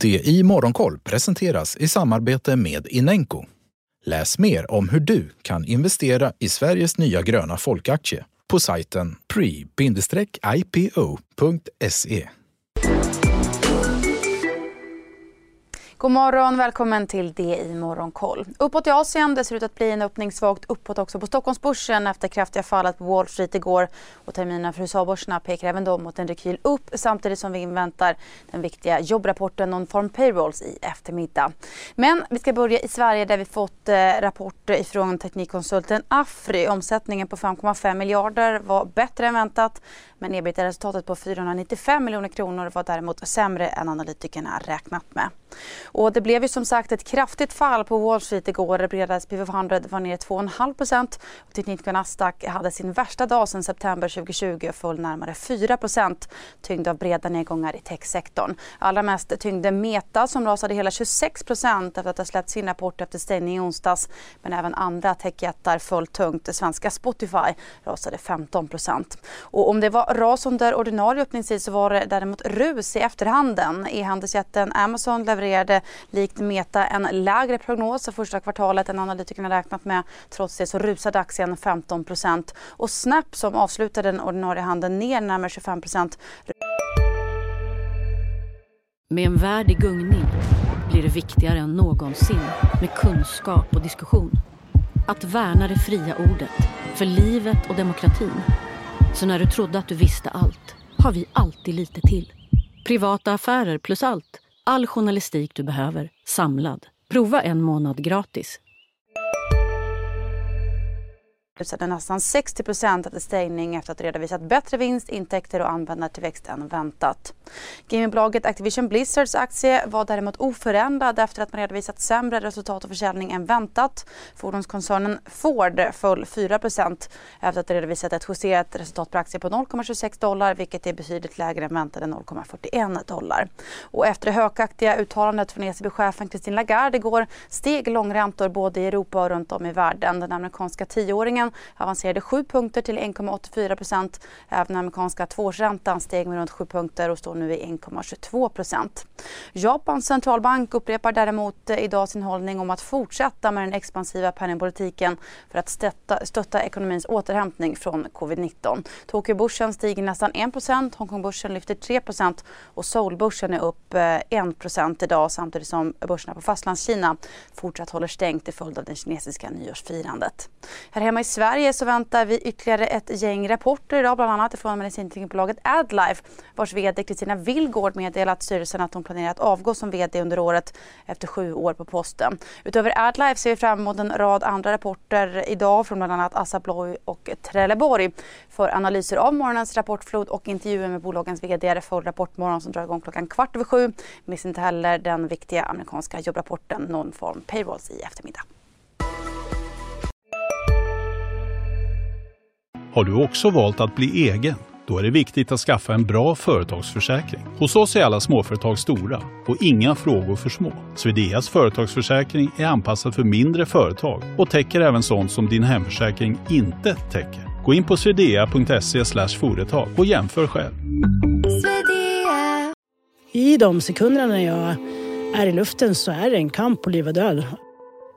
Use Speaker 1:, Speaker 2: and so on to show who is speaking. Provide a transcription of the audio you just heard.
Speaker 1: Det i Morgonkoll presenteras i samarbete med Inenco. Läs mer om hur du kan investera i Sveriges nya gröna folkaktie på sajten pre-ipo.se.
Speaker 2: God morgon, välkommen till det i Morgonkoll. Uppåt i Asien, det ser ut att bli en öppning svagt uppåt också på Stockholmsbörsen efter kraftiga fallet på Wall Street igår. Och terminerna för USA-börserna pekar även de mot en rekyl upp samtidigt som vi inväntar den viktiga jobbrapporten Non-Farm Payrolls i eftermiddag. Men vi ska börja i Sverige där vi fått eh, rapporter ifrån teknikkonsulten Afry. Omsättningen på 5,5 miljarder var bättre än väntat men ebitda-resultatet på 495 miljoner kronor var däremot sämre än analytikerna räknat med. Och det blev ju som sagt ett kraftigt fall på Wall Street igår. Det breda SP 500 var ner 2,5 procent. Teknik och Nasdaq hade sin värsta dag sedan september 2020 och föll närmare 4 procent tyngd av breda nedgångar i techsektorn. Allra mest tyngde Meta som rasade hela 26 procent efter att ha släppt sin rapport efter stängning i onsdags. Men även andra techjättar föll tungt. Det svenska Spotify rasade 15 procent. Och om det var ras under ordinarie öppningstid så var det däremot rus i efterhanden. E-handelsjätten Amazon levererade likt Meta en lägre prognos för första kvartalet än analytikerna räknat med. Trots det så rusade aktien 15% och Snap som avslutade den ordinarie handeln ner närmare 25%
Speaker 3: Med en värld i gungning blir det viktigare än någonsin med kunskap och diskussion. Att värna det fria ordet, för livet och demokratin. Så när du trodde att du visste allt, har vi alltid lite till. Privata affärer plus allt All journalistik du behöver, samlad. Prova en månad gratis
Speaker 2: rusade nästan 60 procent efter stängning efter att redovisat bättre vinst, intäkter och användartillväxt än väntat. Gamingbolaget Activision Blizzards aktie var däremot oförändrad efter att man redovisat sämre resultat och försäljning än väntat. Fordonskoncernen Ford föll 4 procent efter att redovisat ett justerat resultat per aktie på 0,26 dollar vilket är betydligt lägre än väntade 0,41 dollar. Och efter det hökaktiga uttalandet från ECB-chefen Christine Lagarde igår steg långräntor både i Europa och runt om i världen. Den amerikanska tioåringen avancerade 7 punkter till 1,84 procent. Även den amerikanska tvåårsräntan steg med runt 7 punkter och står nu i 1,22 procent. Japans centralbank upprepar däremot eh, idag sin hållning om att fortsätta med den expansiva penningpolitiken för att stötta, stötta ekonomins återhämtning från covid-19. Tokyobörsen stiger nästan 1 procent, Hongkongbörsen lyfter 3 procent och Seoulbörsen är upp eh, 1 procent idag samtidigt som börserna på Fastlandskina fortsatt håller stängt till följd av det kinesiska nyårsfirandet. Här hemma i Sverige så väntar vi ytterligare ett gäng rapporter idag, bland annat från medicinteknikbolaget Adlife vars VD Kristina Willgård meddelat styrelsen att hon planerar att avgå som VD under året efter sju år på posten. Utöver Adlife ser vi fram emot en rad andra rapporter idag från bland annat Assa Abloy och Trelleborg. För analyser av morgonens rapportflod och intervjuer med bolagens VD för Rapportmorgon som drar igång klockan kvart över sju. Missa inte heller den viktiga amerikanska jobbrapporten Non-Form Payrolls i eftermiddag.
Speaker 4: Har du också valt att bli egen? Då är det viktigt att skaffa en bra företagsförsäkring. Hos oss är alla småföretag stora och inga frågor för små. Swedeas företagsförsäkring är anpassad för mindre företag och täcker även sånt som din hemförsäkring inte täcker. Gå in på swedea.se företag och jämför själv.
Speaker 5: I de sekunderna när jag är i luften så är det en kamp på liv och död.